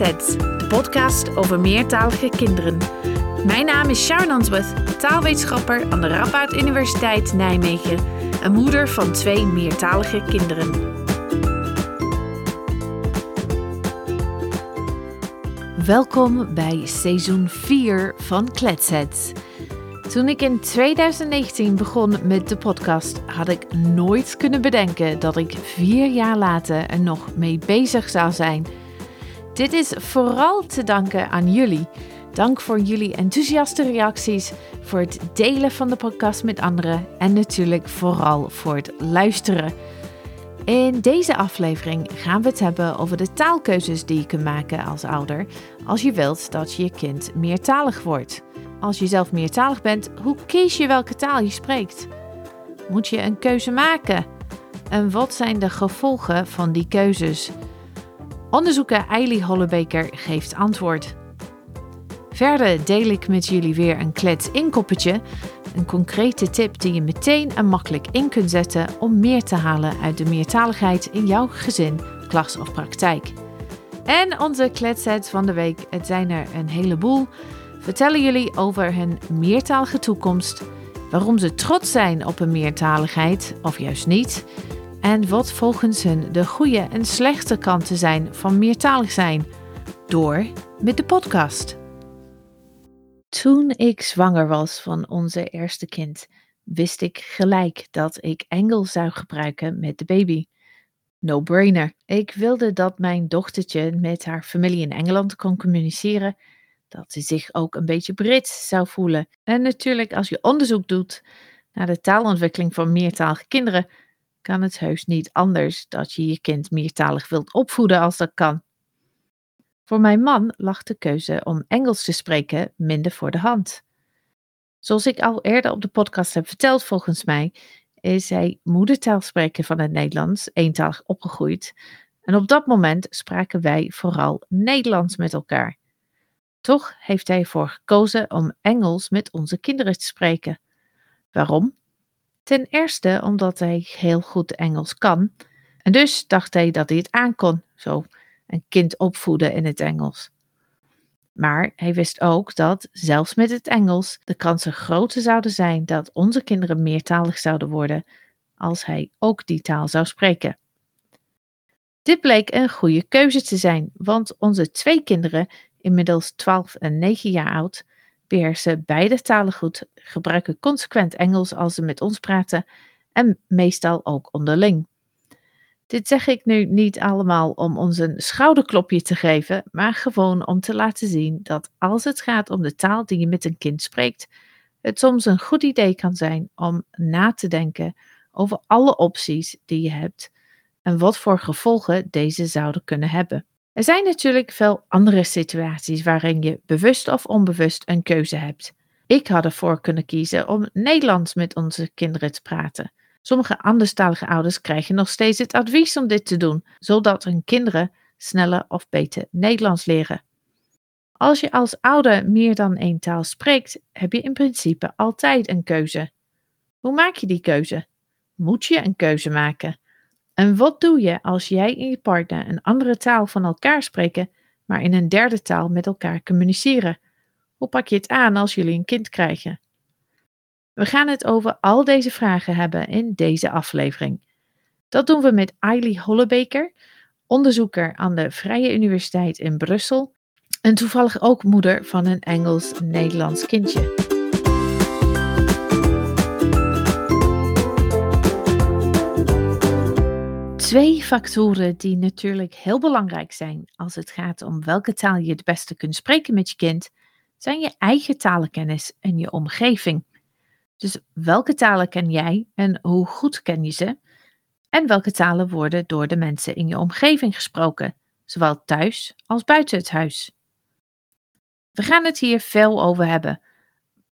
De podcast over meertalige kinderen. Mijn naam is Sharon Answorth, taalwetenschapper aan de Radboud Universiteit Nijmegen en moeder van twee meertalige kinderen. Welkom bij seizoen 4 van Kletsets. Toen ik in 2019 begon met de podcast, had ik nooit kunnen bedenken dat ik vier jaar later er nog mee bezig zou zijn. Dit is vooral te danken aan jullie. Dank voor jullie enthousiaste reacties, voor het delen van de podcast met anderen en natuurlijk vooral voor het luisteren. In deze aflevering gaan we het hebben over de taalkeuzes die je kunt maken als ouder als je wilt dat je kind meertalig wordt. Als je zelf meertalig bent, hoe kies je welke taal je spreekt? Moet je een keuze maken? En wat zijn de gevolgen van die keuzes? Onderzoeker Eily Hollebeker geeft antwoord. Verder deel ik met jullie weer een klets inkoppertje, een concrete tip die je meteen en makkelijk in kunt zetten om meer te halen uit de meertaligheid in jouw gezin, klas of praktijk. En onze kletsets van de week, het zijn er een heleboel vertellen jullie over hun meertalige toekomst, waarom ze trots zijn op hun meertaligheid of juist niet, en wat volgens hun de goede en slechte kanten zijn van meertalig zijn. Door met de podcast. Toen ik zwanger was van onze eerste kind, wist ik gelijk dat ik Engels zou gebruiken met de baby. No brainer. Ik wilde dat mijn dochtertje met haar familie in Engeland kon communiceren dat ze zich ook een beetje Brits zou voelen. En natuurlijk, als je onderzoek doet naar de taalontwikkeling van meertalige kinderen, kan het heus niet anders dat je je kind meertalig wilt opvoeden als dat kan. Voor mijn man lag de keuze om Engels te spreken minder voor de hand. Zoals ik al eerder op de podcast heb verteld, volgens mij, is hij moedertaalspreker van het Nederlands, eentalig opgegroeid. En op dat moment spraken wij vooral Nederlands met elkaar. Toch heeft hij ervoor gekozen om Engels met onze kinderen te spreken. Waarom? Ten eerste omdat hij heel goed Engels kan. En dus dacht hij dat hij het aankon, zo een kind opvoeden in het Engels. Maar hij wist ook dat, zelfs met het Engels, de kansen groter zouden zijn dat onze kinderen meertalig zouden worden als hij ook die taal zou spreken. Dit bleek een goede keuze te zijn, want onze twee kinderen inmiddels 12 en 9 jaar oud, beheersen beide talen goed, gebruiken consequent Engels als ze met ons praten en meestal ook onderling. Dit zeg ik nu niet allemaal om ons een schouderklopje te geven, maar gewoon om te laten zien dat als het gaat om de taal die je met een kind spreekt, het soms een goed idee kan zijn om na te denken over alle opties die je hebt en wat voor gevolgen deze zouden kunnen hebben. Er zijn natuurlijk veel andere situaties waarin je bewust of onbewust een keuze hebt. Ik had ervoor kunnen kiezen om Nederlands met onze kinderen te praten. Sommige anderstalige ouders krijgen nog steeds het advies om dit te doen, zodat hun kinderen sneller of beter Nederlands leren. Als je als ouder meer dan één taal spreekt, heb je in principe altijd een keuze. Hoe maak je die keuze? Moet je een keuze maken? En wat doe je als jij en je partner een andere taal van elkaar spreken, maar in een derde taal met elkaar communiceren? Hoe pak je het aan als jullie een kind krijgen? We gaan het over al deze vragen hebben in deze aflevering. Dat doen we met Eily Hollebeker, onderzoeker aan de Vrije Universiteit in Brussel en toevallig ook moeder van een Engels-Nederlands kindje. Twee factoren die natuurlijk heel belangrijk zijn als het gaat om welke taal je het beste kunt spreken met je kind, zijn je eigen talenkennis en je omgeving. Dus welke talen ken jij en hoe goed ken je ze? En welke talen worden door de mensen in je omgeving gesproken, zowel thuis als buiten het huis? We gaan het hier veel over hebben,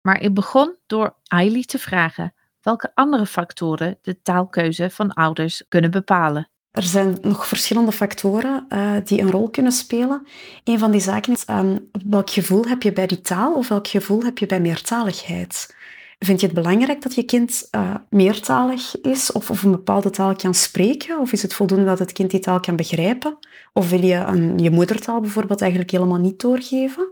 maar ik begon door Ailey te vragen welke andere factoren de taalkeuze van ouders kunnen bepalen. Er zijn nog verschillende factoren uh, die een rol kunnen spelen. Een van die zaken is um, welk gevoel heb je bij die taal of welk gevoel heb je bij meertaligheid. Vind je het belangrijk dat je kind uh, meertalig is of, of een bepaalde taal kan spreken? Of is het voldoende dat het kind die taal kan begrijpen? Of wil je een, je moedertaal bijvoorbeeld eigenlijk helemaal niet doorgeven?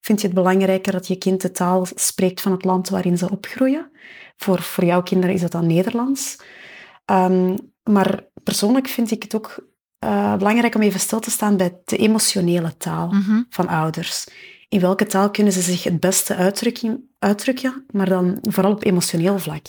Vind je het belangrijker dat je kind de taal spreekt van het land waarin ze opgroeien? Voor, voor jouw kinderen is dat dan Nederlands. Um, maar persoonlijk vind ik het ook uh, belangrijk om even stil te staan bij de emotionele taal Mhm. van ouders. In welke taal kunnen ze zich het beste uitdrukken, uitdrukken, maar dan vooral op emotioneel vlak?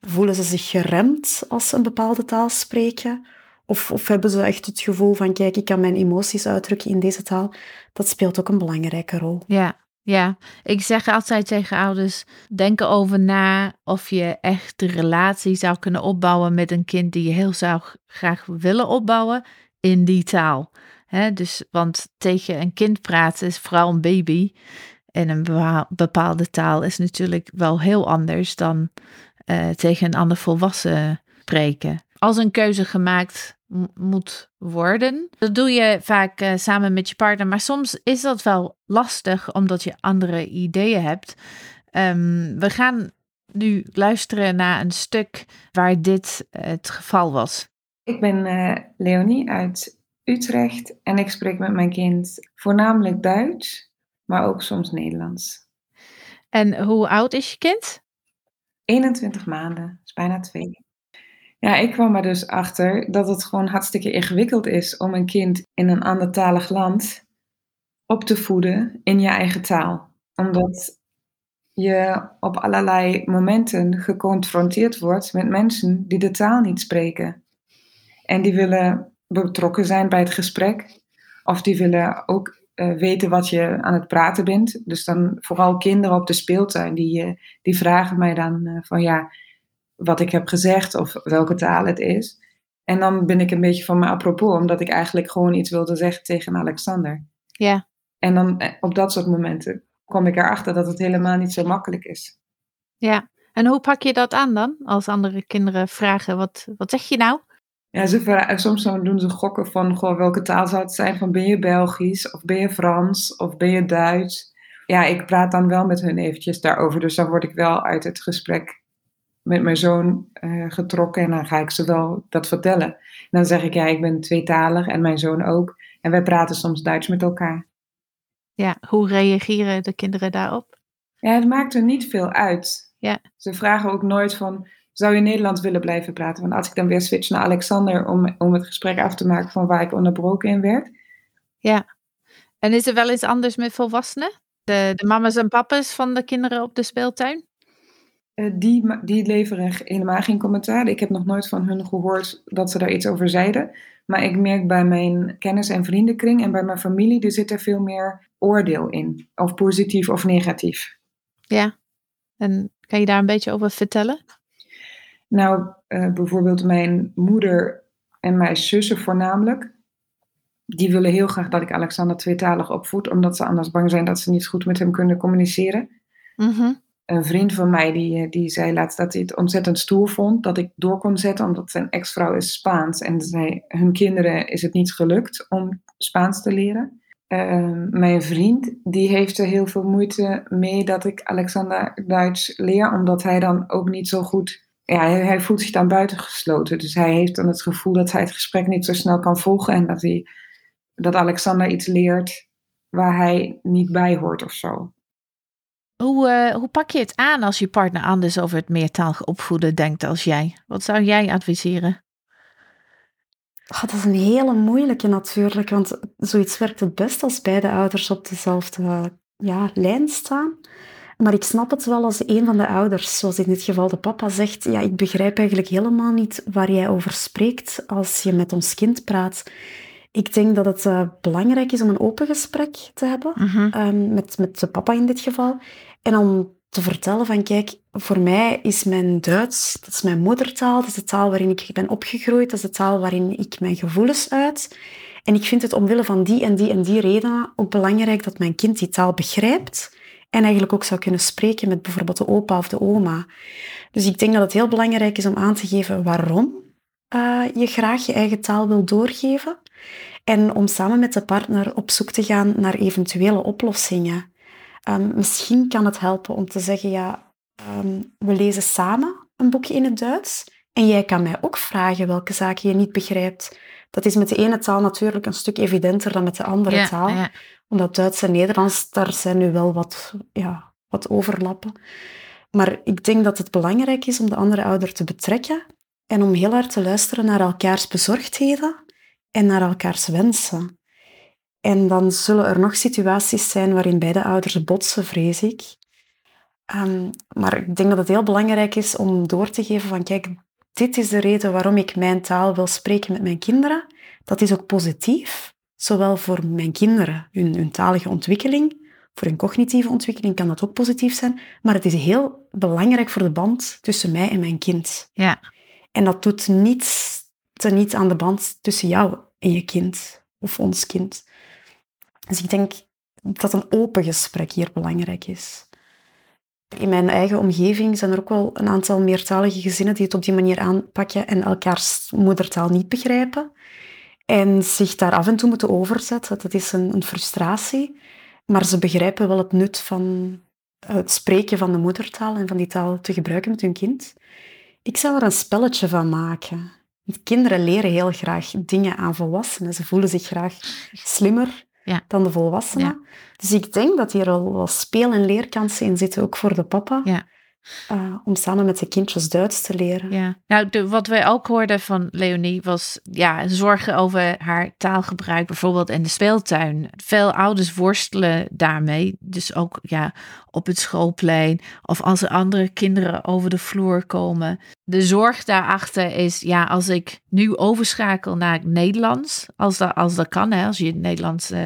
Voelen ze zich geremd als ze een bepaalde taal spreken? Of, of hebben ze echt het gevoel van, kijk, ik kan mijn emoties uitdrukken in deze taal? Dat speelt ook een belangrijke rol. Ja, ja. Ik zeg altijd tegen ouders: denk erover na of je echt de relatie zou kunnen opbouwen met een kind die je heel zou graag willen opbouwen in die taal. Dus, want tegen een kind praten is vooral een baby. En een bepaalde taal is natuurlijk wel heel anders dan eh, tegen een ander volwassen spreken. Als een keuze gemaakt moet worden, dat doe je vaak eh, samen met je partner. Maar soms is dat wel lastig omdat je andere ideeën hebt. Ehm, we gaan nu luisteren naar een stuk waar dit eh, het geval was. Ik ben eh, Leonie uit Utrecht en ik spreek met mijn kind voornamelijk Duits, maar ook soms Nederlands. En hoe oud is je kind? 21 maanden, is bijna twee. Ja, ik kwam er dus achter dat het gewoon hartstikke ingewikkeld is om een kind in een andertalig land op te voeden in je eigen taal. Omdat je op allerlei momenten geconfronteerd wordt met mensen die de taal niet spreken. En die willen betrokken zijn bij het gesprek. Of die willen ook uh, weten wat je aan het praten bent. Dus dan vooral kinderen op de speeltuin, die, uh, die vragen mij dan uh, van ja, wat ik heb gezegd of welke taal het is. En dan ben ik een beetje van me apropos, omdat ik eigenlijk gewoon iets wilde zeggen tegen Alexander. Ja. En dan op dat soort momenten kom ik erachter dat het helemaal niet zo makkelijk is. Ja, en hoe pak je dat aan dan? Als andere kinderen vragen, wat, wat zeg je nou? Ja, ze vragen, soms doen ze gokken van goh, welke taal zou het zijn? Van ben je Belgisch of ben je Frans of ben je Duits? Ja, ik praat dan wel met hun eventjes daarover. Dus dan word ik wel uit het gesprek met mijn zoon uh, getrokken en dan ga ik ze wel dat vertellen. En dan zeg ik ja, ik ben tweetalig en mijn zoon ook. En wij praten soms Duits met elkaar. Ja, hoe reageren de kinderen daarop? Ja, het maakt er niet veel uit. Ja. Ze vragen ook nooit van, zou je Nederlands willen blijven praten? Want als ik dan weer switch naar Alexander om, om het gesprek af te maken van waar ik onderbroken in werd. Ja. En is er wel eens anders met volwassenen? De, de mama's en papa's van de kinderen op de speeltuin? Uh, die, die leveren helemaal geen commentaar. Ik heb nog nooit van hun gehoord dat ze daar iets over zeiden. Maar ik merk bij mijn kennis- en vriendenkring en bij mijn familie, er zit er veel meer oordeel in. Of positief of negatief. Ja. En kan je daar een beetje over vertellen? Nou, uh, bijvoorbeeld mijn moeder en mijn zussen voornamelijk. Die willen heel graag dat ik Alexander tweetalig opvoed, omdat ze anders bang zijn dat ze niet goed met hem kunnen communiceren. Mm -hmm. Een vriend van mij die, die zei laatst dat hij het ontzettend stoer vond dat ik door kon zetten, omdat zijn ex-vrouw is Spaans en zei, hun kinderen is het niet gelukt om Spaans te leren. Uh, mijn vriend die heeft er heel veel moeite mee dat ik Alexander Duits leer, omdat hij dan ook niet zo goed ja, hij, hij, voelt zich dan buitengesloten. Dus hij heeft dan het gevoel dat hij het gesprek niet zo snel kan volgen en dat, hij, dat Alexander iets leert waar hij niet bij hoort of zo. Hoe, uh, hoe pak je het aan als je partner anders over het meertalig opvoeden denkt als jij? Wat zou jij adviseren? Dat is een hele moeilijke natuurlijk, want zoiets werkt het best als beide ouders op dezelfde ja, lijn staan. Maar ik snap het wel als een van de ouders, zoals in dit geval de papa, zegt: Ja, ik begrijp eigenlijk helemaal niet waar jij over spreekt als je met ons kind praat. Ik denk dat het uh, belangrijk is om een open gesprek te hebben, mm -hmm. um, met, met de papa in dit geval. En om te vertellen van, kijk, voor mij is mijn Duits, dat is mijn moedertaal, dat is de taal waarin ik ben opgegroeid, dat is de taal waarin ik mijn gevoelens uit. En ik vind het omwille van die en die en die redenen ook belangrijk dat mijn kind die taal begrijpt en eigenlijk ook zou kunnen spreken met bijvoorbeeld de opa of de oma. Dus ik denk dat het heel belangrijk is om aan te geven waarom uh, je graag je eigen taal wil doorgeven. En om samen met de partner op zoek te gaan naar eventuele oplossingen. Um, misschien kan het helpen om te zeggen, ja, ehm, we lezen samen een boekje in het Duits. En jij kan mij ook vragen welke zaken je niet begrijpt. Dat is met de ene taal natuurlijk een stuk evidenter dan met de andere Ja, taal. ja. Omdat Duits en Nederlands, daar zijn nu wel wat, ja, wat overlappen. Maar ik denk dat het belangrijk is om de andere ouder te betrekken en om heel hard te luisteren naar elkaars bezorgdheden en naar elkaars wensen. En dan zullen er nog situaties zijn waarin beide ouders botsen, vrees ik. Ehm, maar ik denk dat het heel belangrijk is om door te geven van kijk, dit is de reden waarom ik mijn taal wil spreken met mijn kinderen. Dat is ook positief, zowel voor mijn kinderen, hun, hun talige ontwikkeling, voor hun cognitieve ontwikkeling kan dat ook positief zijn, maar het is heel belangrijk voor de band tussen mij en mijn kind. Ja. En dat doet niets teniet aan de band tussen jou en je kind, of ons kind. Dus ik denk dat een open gesprek hier belangrijk is. In mijn eigen omgeving zijn er ook wel een aantal meertalige gezinnen die het op die manier aanpakken en elkaars moedertaal niet begrijpen. En zich daar af en toe moeten overzetten. Dat is een, een frustratie. Maar ze begrijpen wel het nut van het spreken van de moedertaal en van die taal te gebruiken met hun kind. Ik zou er een spelletje van maken. Want kinderen leren heel graag dingen aan volwassenen. Ze voelen zich graag slimmer Ja. dan de volwassenen. Ja. Dus ik denk dat hier al wel speel- en leerkansen in zitten, ook voor de papa. Ja. Eh, om samen met de kindjes Duits te leren. Ja, nou, de, wat wij ook hoorden van Leonie was ja, zorgen over haar taalgebruik, bijvoorbeeld in de speeltuin. Veel ouders worstelen daarmee, dus ook ja, op het schoolplein of als er andere kinderen over de vloer komen. De zorg daarachter is, ja, als ik nu overschakel naar het Nederlands, als dat, als dat kan, hè, als je Nederlands eh,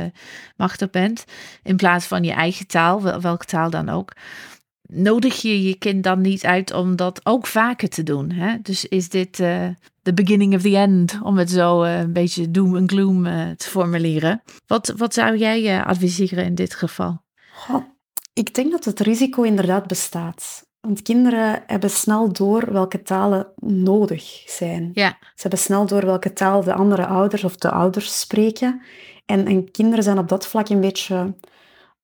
machtig bent, in plaats van je eigen taal, wel- welke taal dan ook nodig je je kind dan niet uit om dat ook vaker te doen. Hè? Dus is dit eh the beginning of the end, om het zo eh, een beetje doom en gloom eh, te formuleren. Wat, wat zou jij eh, adviseren in dit geval? Goh, ik denk dat het risico inderdaad bestaat. Want kinderen hebben snel door welke talen nodig zijn. Ja, Ze hebben snel door welke taal de andere ouders of de ouders spreken. En, en kinderen zijn op dat vlak een beetje,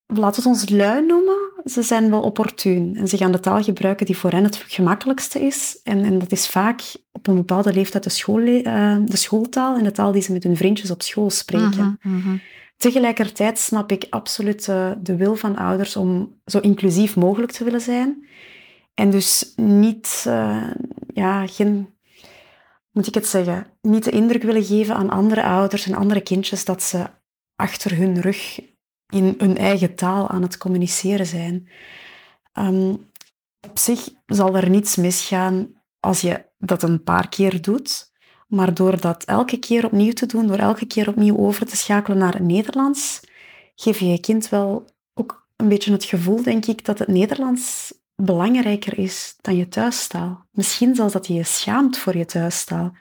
laten we het ons lui noemen. Ze zijn wel opportun en ze gaan de taal gebruiken die voor hen het gemakkelijkste is. En, en dat is vaak op een bepaalde leeftijd de, schoolle- eh, de schooltaal en de taal die ze met hun vriendjes op school spreken. Mhm, mhm. Tegelijkertijd snap ik absoluut eh, de wil van ouders om zo inclusief mogelijk te willen zijn. En dus niet, eh, ja, geen, moet ik het zeggen, niet de indruk willen geven aan andere ouders en andere kindjes dat ze achter hun rug in hun eigen taal aan het communiceren zijn. Ehm, op zich zal er niets misgaan als je dat een paar keer doet. Maar door dat elke keer opnieuw te doen, door elke keer opnieuw over te schakelen naar het Nederlands, geef je je kind wel ook een beetje het gevoel, denk ik, dat het Nederlands belangrijker is dan je thuistaal. Misschien zelfs dat je je schaamt voor je thuistaal.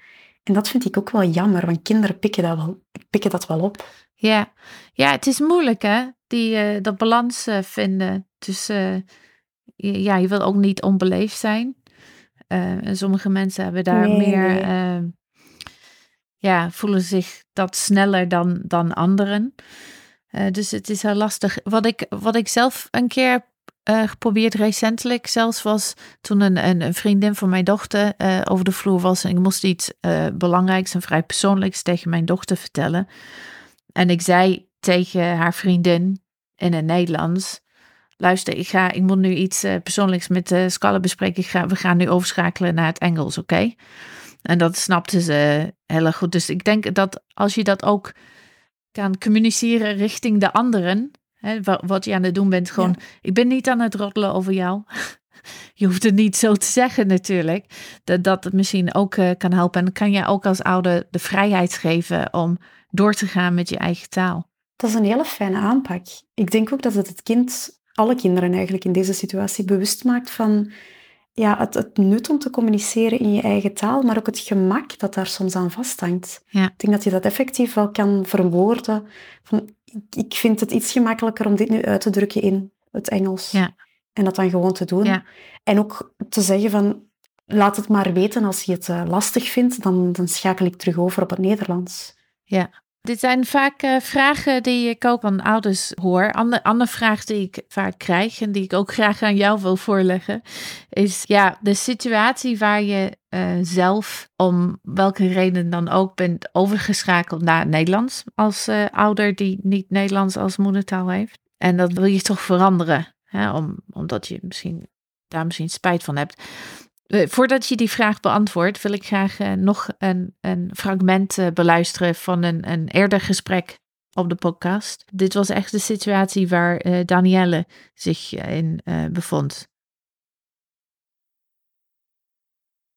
En dat vind ik ook wel jammer, want kinderen pikken dat wel, pikken dat wel op. Ja. ja, het is moeilijk hè, die, eh, dat balans eh, vinden tussen, eh, ja, je wil ook niet onbeleefd zijn. En sommige mensen hebben daar Nee, meer, nee. ja, voelen zich dat sneller dan, dan anderen. Dus het is heel lastig. Wat ik, wat ik zelf een keer geprobeerd recentelijk zelfs was toen een, een, een vriendin van mijn dochter over de vloer was en ik moest iets belangrijks en vrij persoonlijks tegen mijn dochter vertellen. En ik zei tegen haar vriendin in het Nederlands: Luister, ik, ga, ik moet nu iets eh, persoonlijks met de Scalle bespreken. Ga, we gaan nu overschakelen naar het Engels, oké? En dat snapte ze heel erg goed. Dus ik denk dat als je dat ook kan communiceren richting de anderen, hè, wat je aan het doen bent, gewoon: Ik ben niet aan het roddelen over jou. Je hoeft het niet zo te zeggen natuurlijk. Dat dat het misschien ook eh, kan helpen. En kan je ook als ouder de vrijheid geven om door te gaan met je eigen taal. Dat is een hele fijne aanpak. Ik denk ook dat het het kind, alle kinderen eigenlijk in deze situatie, bewust maakt van ja, het, het nut om te communiceren in je eigen taal, maar ook het gemak dat daar soms aan vasthangt. Ja. Ik denk dat je dat effectief wel kan verwoorden. Van, ik, ik vind het iets gemakkelijker om dit nu uit te drukken in het Engels. Ja. En dat dan gewoon te doen. Ja. En ook te zeggen van, laat het maar weten als je het eh, lastig vindt, dan, dan schakel ik terug over op het Nederlands. Ja. Dit zijn vaak uh, vragen die ik ook van ouders hoor. Andere, andere vraag die ik vaak krijg en die ik ook graag aan jou wil voorleggen, is ja, de situatie waar je uh, zelf om welke reden dan ook bent overgeschakeld naar Nederlands als ouder die niet Nederlands als moedertaal heeft. En dat wil je toch veranderen, hè, om, omdat je misschien daar misschien spijt van hebt. Eh, voordat je die vraag beantwoordt, wil ik graag uh, nog een, een fragment uh, beluisteren van een, een eerder gesprek op de podcast. Dit was echt de situatie waar Danielle zich in bevond.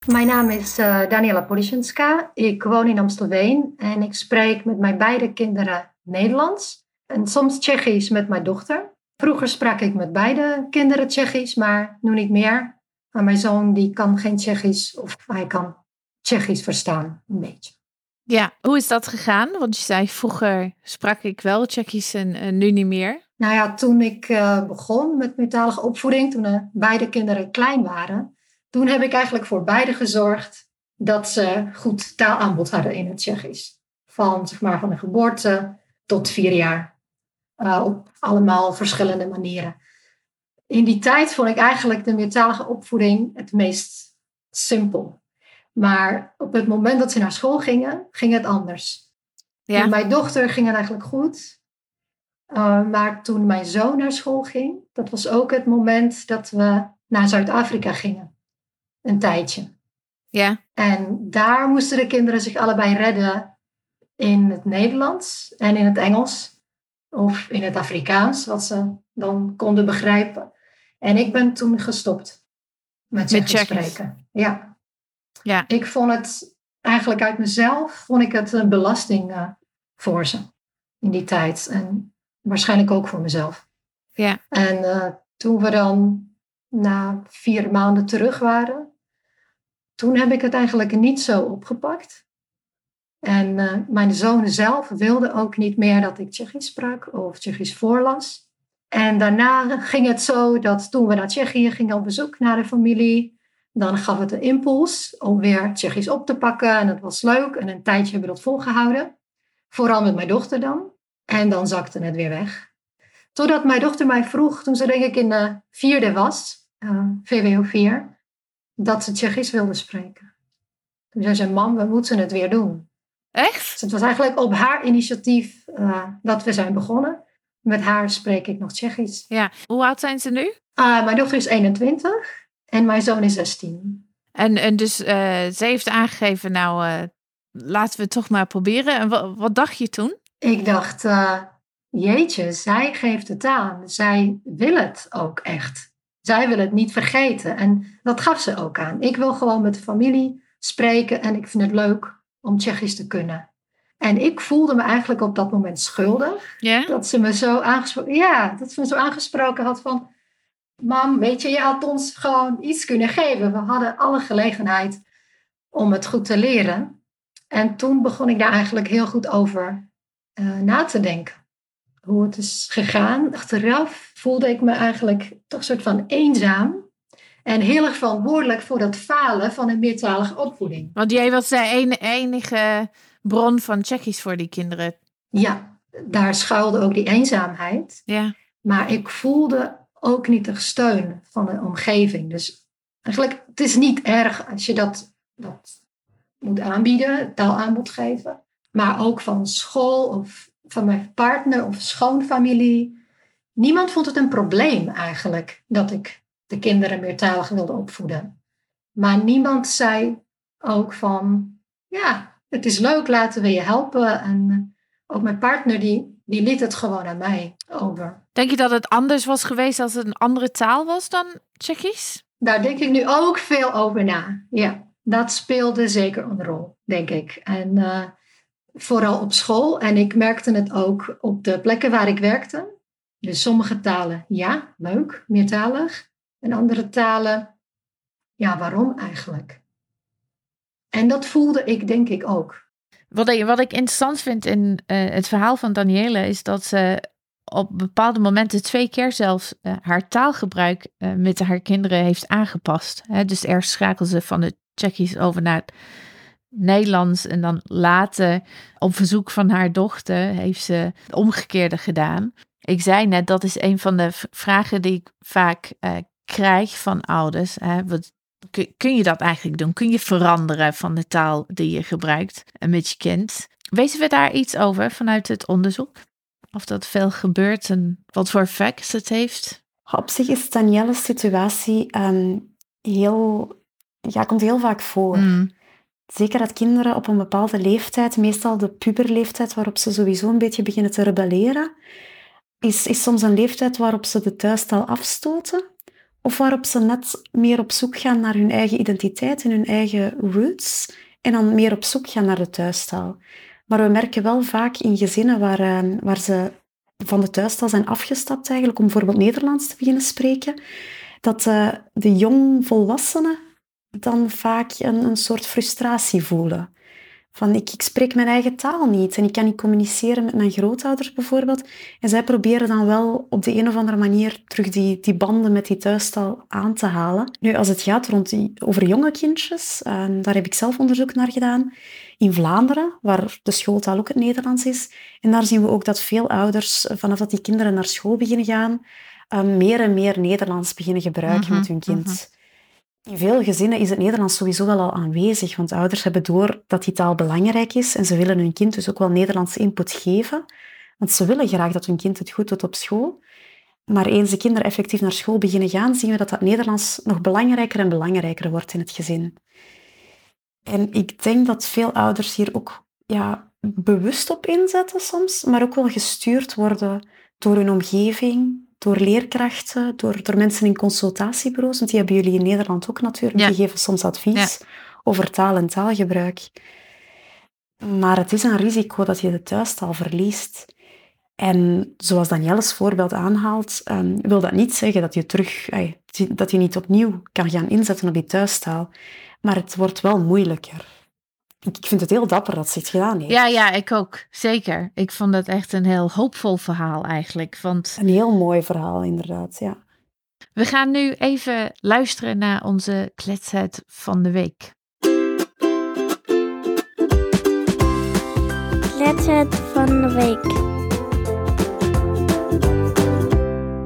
Mijn naam is Daniela Polisjenska. Ik woon in Amstelveen en ik spreek met mijn beide kinderen Nederlands en soms Tsjechisch met mijn dochter. Vroeger sprak ik met beide kinderen Tsjechisch, maar nu niet meer. Maar mijn zoon die kan geen Tsjechisch of hij kan Tsjechisch verstaan, een beetje. Ja, hoe is dat gegaan? Want je zei vroeger sprak ik wel Tsjechisch en nu niet meer. Nou ja, toen ik uh, begon met meertalige opvoeding, toen uh, beide kinderen klein waren, toen heb ik eigenlijk voor beide gezorgd dat ze goed taalaanbod hadden in het Tsjechisch. Van, zeg maar, van de geboorte tot vier jaar. Uh, op allemaal verschillende manieren in die tijd vond ik eigenlijk de meertalige opvoeding het meest simpel. Maar op het moment dat ze naar school gingen, ging het anders. Ja. Met mijn dochter ging het eigenlijk goed. Uh, maar toen mijn zoon naar school ging, dat was ook het moment dat we naar Zuid-Afrika gingen. Een tijdje. Ja. En daar moesten de kinderen zich allebei redden in het Nederlands en in het Engels. Of in het Afrikaans, wat ze dan konden begrijpen. En ik ben toen gestopt met, met spreken. Ja. ja. Ik vond het eigenlijk uit mezelf, vond ik het een belasting uh, voor ze in die tijd. En waarschijnlijk ook voor mezelf. Ja. En uh, toen we dan na vier maanden terug waren, toen heb ik het eigenlijk niet zo opgepakt. En uh, mijn zoon zelf wilde ook niet meer dat ik Tsjechisch sprak of Tsjechisch voorlas. En daarna ging het zo dat toen we naar Tsjechië gingen op bezoek naar de familie, dan gaf het een impuls om weer Tsjechisch op te pakken. En dat was leuk. En een tijdje hebben we dat volgehouden. Vooral met mijn dochter dan. En dan zakte het weer weg. Totdat mijn dochter mij vroeg, toen ze denk ik in de vierde was, uh, VWO 4, dat ze Tsjechisch wilde spreken. Toen zei ze, mam, we moeten het weer doen. Echt? Dus het was eigenlijk op haar initiatief uh, dat we zijn begonnen. Met haar spreek ik nog Tsjechisch. Ja. Hoe oud zijn ze nu? Uh, mijn dochter is 21 en mijn zoon is 16. En, en dus uh, ze heeft aangegeven, nou uh, laten we het toch maar proberen. En wat, wat dacht je toen? Ik dacht, jeetje, zij geeft het aan. Zij wil het ook echt. Zij wil het niet vergeten. En dat gaf ze ook aan. Ik wil gewoon met de familie spreken en ik vind het leuk om Tsjechisch te kunnen. En ik voelde me eigenlijk op dat moment schuldig. Dat ze me zo aangesproken, ja, dat ze me zo aangesproken had van, mam, weet je, je had ons gewoon iets kunnen geven. We hadden alle gelegenheid om het goed te leren. En toen begon ik daar eigenlijk heel goed over uh, na te denken. Hoe het is gegaan. Achteraf voelde ik me eigenlijk toch een soort van eenzaam. En heel erg verantwoordelijk voor dat falen van een meertalige opvoeding. Want jij was de enige bron van Tsjechisch voor die kinderen. Ja, daar schuilde ook die eenzaamheid. Ja. Maar ik voelde ook niet de steun van de omgeving. Dus eigenlijk, het is niet erg als je dat, dat moet aanbieden, taalaanbod geven. Maar ook van school of van mijn partner of schoonfamilie. Niemand vond het een probleem eigenlijk dat ik de kinderen meertalig wilde opvoeden. Maar niemand zei ook van, ja, het is leuk, laten we je helpen. En eh, ook mijn partner, die, die liet het gewoon aan mij over. Denk je dat het anders was geweest als het een andere taal was dan Tsjechisch? Daar denk ik nu ook veel over na. Ja, dat speelde zeker een rol, denk ik. En uh, vooral op school. En ik merkte het ook op de plekken waar ik werkte. Dus sommige talen, ja, leuk, meertalig. En andere talen, ja, waarom eigenlijk? En dat voelde ik denk ik ook. Wat ik, wat ik interessant vind in uh, het verhaal van Danielle is dat ze op bepaalde momenten twee keer zelfs uh, haar taalgebruik uh, met haar kinderen heeft aangepast. Hè? Dus eerst schakelde ze van het Tsjechisch over naar het Nederlands en dan later op verzoek van haar dochter heeft ze omgekeerde gedaan. Ik zei net, dat is een van de vragen die ik vaak krijg van ouders. Hè? Wat, kun je dat eigenlijk doen? Kun je veranderen van de taal die je gebruikt met je kind? Weten we daar iets over vanuit het onderzoek? Of dat veel gebeurt en wat voor effect het heeft? Op zich is Danielle's situatie um, heel, ja, komt heel vaak voor. Mm. Zeker dat kinderen op een bepaalde leeftijd, meestal de puberleeftijd waarop ze sowieso een beetje beginnen te rebelleren, is, is soms een leeftijd waarop ze de thuistaal afstoten of waarop ze net meer op zoek gaan naar hun eigen identiteit en hun eigen roots en dan meer op zoek gaan naar de thuistaal. Maar we merken wel vaak in gezinnen waar, ehm, waar ze van de thuistaal zijn afgestapt eigenlijk om bijvoorbeeld Nederlands te beginnen spreken, dat uh, de jongvolwassenen dan vaak een, een soort frustratie voelen. Van ik, ik spreek mijn eigen taal niet en ik kan niet communiceren met mijn grootouders bijvoorbeeld. En zij proberen dan wel op de een of andere manier terug die, die banden met die thuistaal aan te halen. Nu, als het gaat rond die, over jonge kindjes, uh, daar heb ik zelf onderzoek naar gedaan. In Vlaanderen, waar de schooltaal ook het Nederlands is. En daar zien we ook dat veel ouders, vanaf dat die kinderen naar school beginnen gaan, uh, meer en meer Nederlands beginnen gebruiken met hun kind. Mhm. In veel gezinnen is het Nederlands sowieso wel al aanwezig, want ouders hebben door dat die taal belangrijk is en ze willen hun kind dus ook wel Nederlandse input geven. Want ze willen graag dat hun kind het goed doet op school. Maar eens de kinderen effectief naar school beginnen gaan, zien we dat dat Nederlands nog belangrijker en belangrijker wordt in het gezin. En ik denk dat veel ouders hier ook ja, bewust op inzetten soms, maar ook wel gestuurd worden door hun omgeving, door leerkrachten, door, door mensen in consultatiebureaus, want die hebben jullie in Nederland ook natuurlijk, die geven soms advies over taal en taalgebruik. Maar het is een risico dat je de thuistaal verliest. En zoals Danielle's voorbeeld aanhaalt, um, wil dat niet zeggen dat je terug, dat je niet opnieuw kan gaan inzetten op die thuistaal. Maar het wordt wel moeilijker. Ik vind het heel dapper dat ze het gedaan heeft. Ja, ja, ik ook. Zeker. Ik vond het echt een heel hoopvol verhaal eigenlijk. Want... Een heel mooi verhaal, inderdaad, ja. We gaan nu even luisteren naar onze kletsheid van de week. Kletsheid van de week.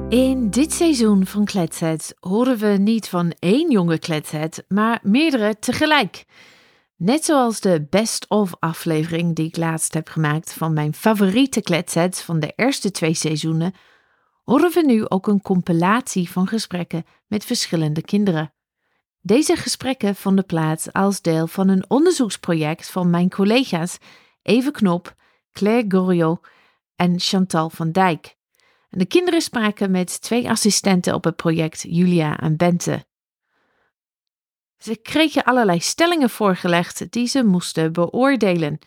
In dit seizoen van Kletsheid horen we niet van één jonge kletsheid, maar meerdere tegelijk. Net zoals de best-of aflevering die ik laatst heb gemaakt van mijn favoriete kletsets van de eerste twee seizoenen, horen we nu ook een compilatie van gesprekken met verschillende kinderen. Deze gesprekken vonden plaats als deel van een onderzoeksproject van mijn collega's Eve Knop, Claire Goriot en Chantal van Dijk. De kinderen spraken met twee assistenten op het project, Julia en Bente. Ze kregen allerlei stellingen voorgelegd die ze moesten beoordelen.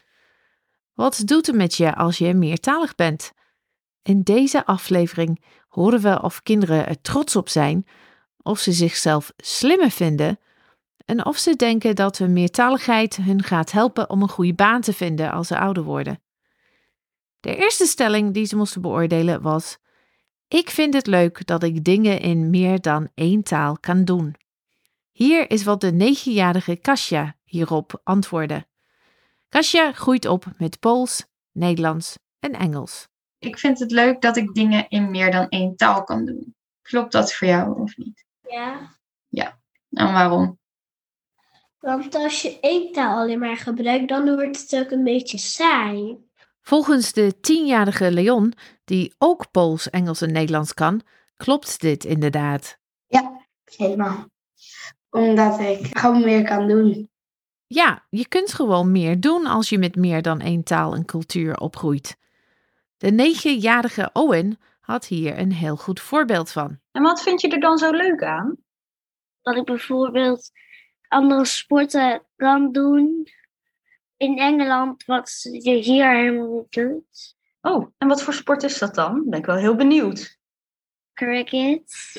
Wat doet het met je als je meertalig bent? In deze aflevering horen we of kinderen er trots op zijn, of ze zichzelf slimmer vinden en of ze denken dat hun meertaligheid hun gaat helpen om een goede baan te vinden als ze ouder worden. De eerste stelling die ze moesten beoordelen was: Ik vind het leuk dat ik dingen in meer dan één taal kan doen. Hier is wat de negenjarige Kasia hierop antwoordde. Kasia groeit op met Pools, Nederlands en Engels. Ik vind het leuk dat ik dingen in meer dan één taal kan doen. Klopt dat voor jou of niet? Ja. Ja. En waarom? Want als je één taal alleen maar gebruikt, dan wordt het ook een beetje saai. Volgens de tienjarige Leon, die ook Pools, Engels en Nederlands kan, klopt dit inderdaad. Ja, helemaal omdat ik gewoon meer kan doen. Ja, je kunt gewoon meer doen als je met meer dan één taal en cultuur opgroeit. De negenjarige Owen had hier een heel goed voorbeeld van. En wat vind je er dan zo leuk aan? Dat ik bijvoorbeeld andere sporten kan doen in Engeland, wat je hier helemaal niet doet. Oh, en wat voor sport is dat dan? Ben ik wel heel benieuwd. Cricket.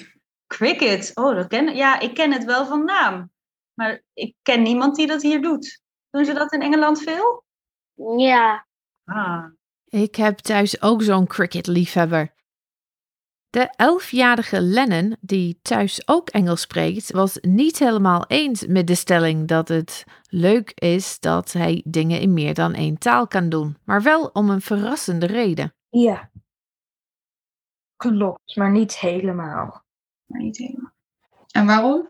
Cricket, oh, dat ken, ja, ik ken het wel van naam. Maar ik ken niemand die dat hier doet. Doen ze dat in Engeland veel? Ja. Ah. Ik heb thuis ook zo'n cricket-liefhebber. De elfjarige Lennon, die thuis ook Engels spreekt, was niet helemaal eens met de stelling dat het leuk is dat hij dingen in meer dan één taal kan doen, maar wel om een verrassende reden. Ja. Klopt, maar niet helemaal. Maar niet helemaal. En waarom?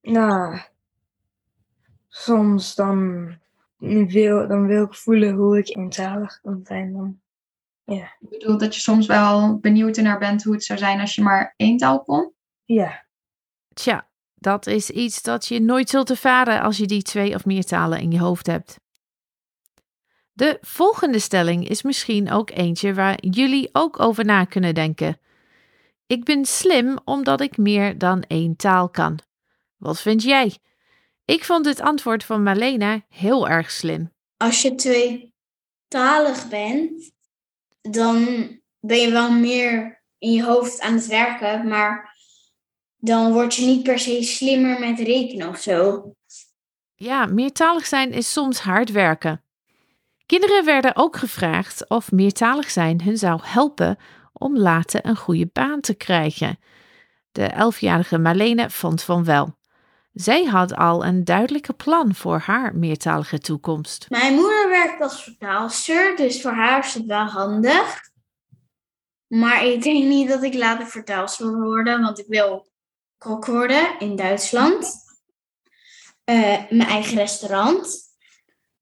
Nou, soms dan wil, dan wil ik voelen hoe ik eentalig kan zijn. Dan. Ja. Ik bedoel dat je soms wel benieuwd naar bent hoe het zou zijn als je maar één taal kon. Ja. Tja, dat is iets dat je nooit zult ervaren als je die twee of meer talen in je hoofd hebt. De volgende stelling is misschien ook eentje waar jullie ook over na kunnen denken. Ik ben slim omdat ik meer dan één taal kan. Wat vind jij? Ik vond het antwoord van Marlena heel erg slim. Als je tweetalig bent, dan ben je wel meer in je hoofd aan het werken, maar dan word je niet per se slimmer met rekenen of zo. Ja, meertalig zijn is soms hard werken. Kinderen werden ook gevraagd of meertalig zijn hun zou helpen om later een goede baan te krijgen. De elfjarige Marlene vond van wel. Zij had al een duidelijke plan voor haar meertalige toekomst. Mijn moeder werkt als vertaalster, dus voor haar is het wel handig. Maar ik denk niet dat ik later vertaalster wil worden, want ik wil kok worden in Duitsland. Eh, mijn eigen restaurant.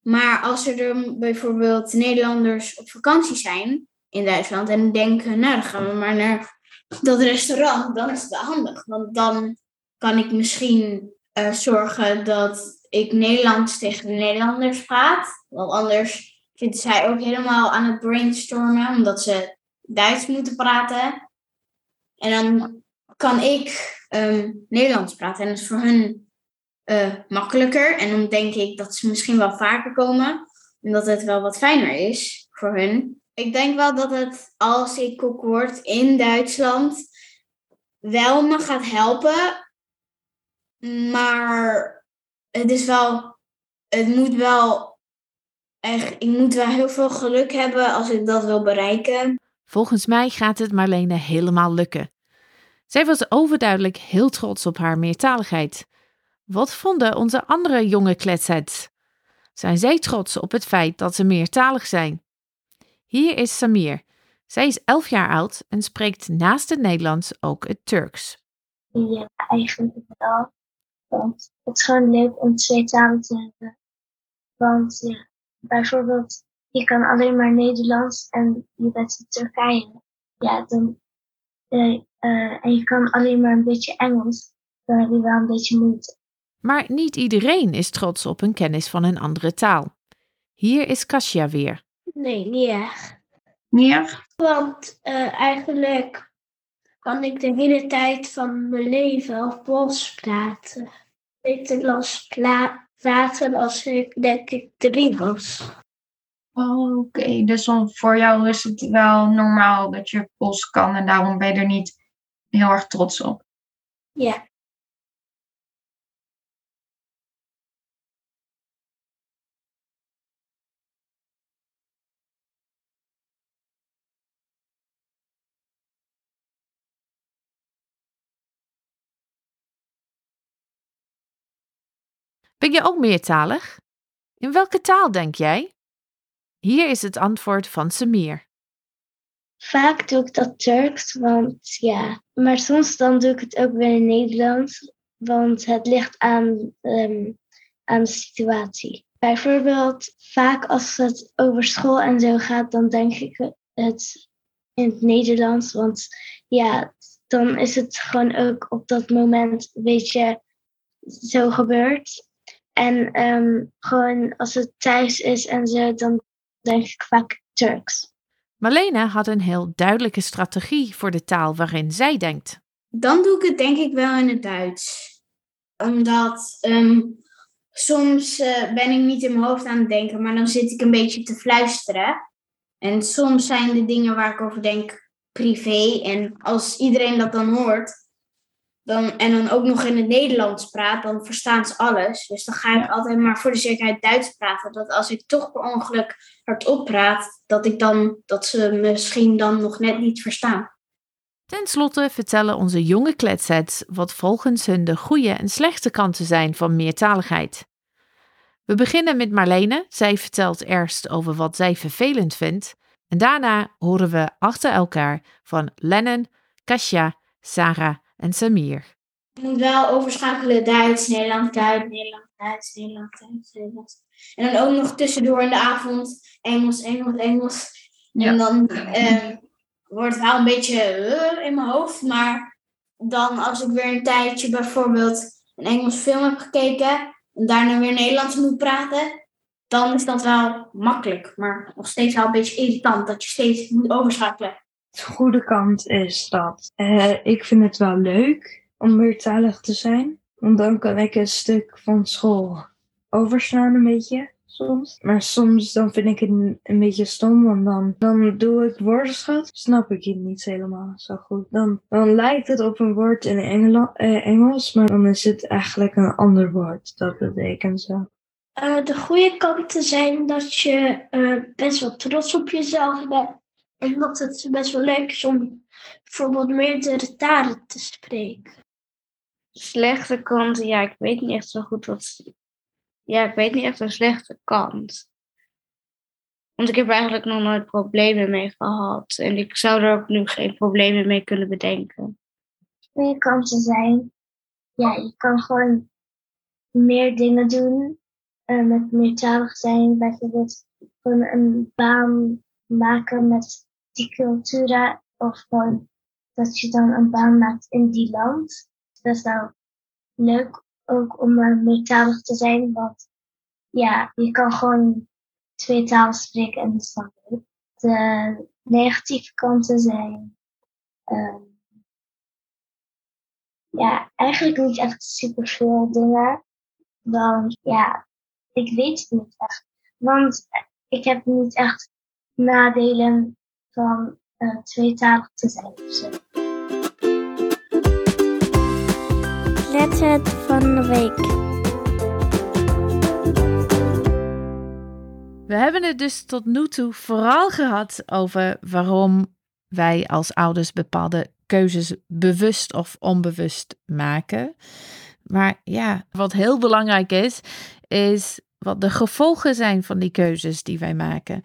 Maar als er bijvoorbeeld Nederlanders op vakantie zijn in Duitsland en denken, nou dan gaan we maar naar dat restaurant, dan is het wel handig. Want dan kan ik misschien eh, zorgen dat ik Nederlands tegen de Nederlanders praat. Want anders zitten zij ook helemaal aan het brainstormen, omdat ze Duits moeten praten. En dan kan ik ehm, Nederlands praten. En dat is voor hun eh, makkelijker. En dan denk ik dat ze misschien wel vaker komen, omdat het wel wat fijner is voor hun. Ik denk wel dat het, als ik kok word in Duitsland, wel me gaat helpen. Maar het is wel, het moet wel echt, ik moet wel heel veel geluk hebben als ik dat wil bereiken. Volgens mij gaat het Marlene helemaal lukken. Zij was overduidelijk heel trots op haar meertaligheid. Wat vonden onze andere jonge kletsheads? Zijn zij trots op het feit dat ze meertalig zijn? Hier is Samir. Zij is 11 jaar oud en spreekt naast het Nederlands ook het Turks. Ja, eigenlijk wel. Want het is gewoon leuk om twee talen te hebben. Want ja, bijvoorbeeld, je kan alleen maar Nederlands en je bent in Turkije. Ja, dan, eh, eh, en je kan alleen maar een beetje Engels. Dan heb je wel een beetje moeite. Maar niet iedereen is trots op een kennis van een andere taal. Hier is Kasia weer. Nee, niet echt. Niet erg? Want eh, eigenlijk kan ik de hele tijd van mijn leven op Pools praten. Nederlands praten als ik denk ik drie was. Oh, Oké, dus dan voor jou is het wel normaal dat je Pols kan en daarom ben je er niet heel erg trots op. Ja. Ben je ook meertalig? In welke taal denk jij? Hier is het antwoord van Samir. Vaak doe ik dat Turks, want ja. Maar soms dan doe ik het ook weer in Nederlands, want het ligt aan, ehm, aan de situatie. Bijvoorbeeld, vaak als het over school en zo gaat, dan denk ik het in het Nederlands, want ja, dan is het gewoon ook op dat moment een beetje zo gebeurd. En ehm, gewoon als het thuis is en zo, dan denk ik vaak Turks. Marlene had een heel duidelijke strategie voor de taal waarin zij denkt. Dan doe ik het denk ik wel in het Duits. Omdat ehm, soms eh, ben ik niet in mijn hoofd aan het denken, maar dan zit ik een beetje te fluisteren. En soms zijn de dingen waar ik over denk privé. En als iedereen dat dan hoort, dan, en dan ook nog in het Nederlands praat, dan verstaan ze alles. Dus dan ga ik altijd maar voor de zekerheid Duits praten. Dat als ik toch per ongeluk hardop praat, dat, ik dan, dat ze misschien dan nog net niet verstaan. Ten slotte vertellen onze jonge kletsets wat volgens hun de goede en slechte kanten zijn van meertaligheid. We beginnen met Marlene. Zij vertelt eerst over wat zij vervelend vindt. En daarna horen we achter elkaar van Lennon, Kasia, Sarah en Samir. Ik moet wel overschakelen Duits, Nederland, Duits, Nederland, Duits, Nederland, Duits, Nederlands. En dan ook nog tussendoor in de avond Engels, Engels, Engels. En dan eh, wordt het wel een beetje eh, in mijn hoofd. Maar dan als ik weer een tijdje bijvoorbeeld een Engels film heb gekeken en daarna weer Nederlands moet praten, dan is dat wel makkelijk. Maar nog steeds wel een beetje irritant dat je steeds moet overschakelen. De goede kant is dat eh, ik vind het wel leuk om meertalig te zijn. Want dan kan ik een stuk van school overslaan een beetje soms. Maar soms dan vind ik het een, beetje stom, want dan, dan doe ik woordenschat. Snap ik het niet helemaal zo goed. Dan, dan lijkt het op een woord in eh, Engels, maar dan is het eigenlijk een ander woord. Dat betekent zo. Eh, de goede kanten zijn dat je best wel trots op jezelf bent. En dat het best wel leuk is om bijvoorbeeld meerdere talen te spreken. Slechte kanten, ja, ik weet niet echt zo goed wat. Ja, ik weet niet echt een slechte kant. Want ik heb er eigenlijk nog nooit problemen mee gehad. En ik zou er ook nu geen problemen mee kunnen bedenken. Goede kanten zijn, ja, je kan gewoon meer dingen doen eh, met meertalig zijn. Bijvoorbeeld gewoon een baan maken met die cultura. Of gewoon dat je dan een baan maakt in die land. Dat is wel leuk ook om uh, meertalig te zijn. Want ja, je kan gewoon twee talen spreken en dat is dan. De negatieve kanten zijn... ehm, ja, eigenlijk niet echt superveel dingen. Want ja, ik weet het niet echt. Want ik heb niet echt nadelen van eh, tweetalig te zijn. of zo. Van de week. We hebben het dus tot nu toe vooral gehad over waarom wij als ouders bepaalde keuzes bewust of onbewust maken. Maar ja, wat heel belangrijk is, is wat de gevolgen zijn van die keuzes die wij maken.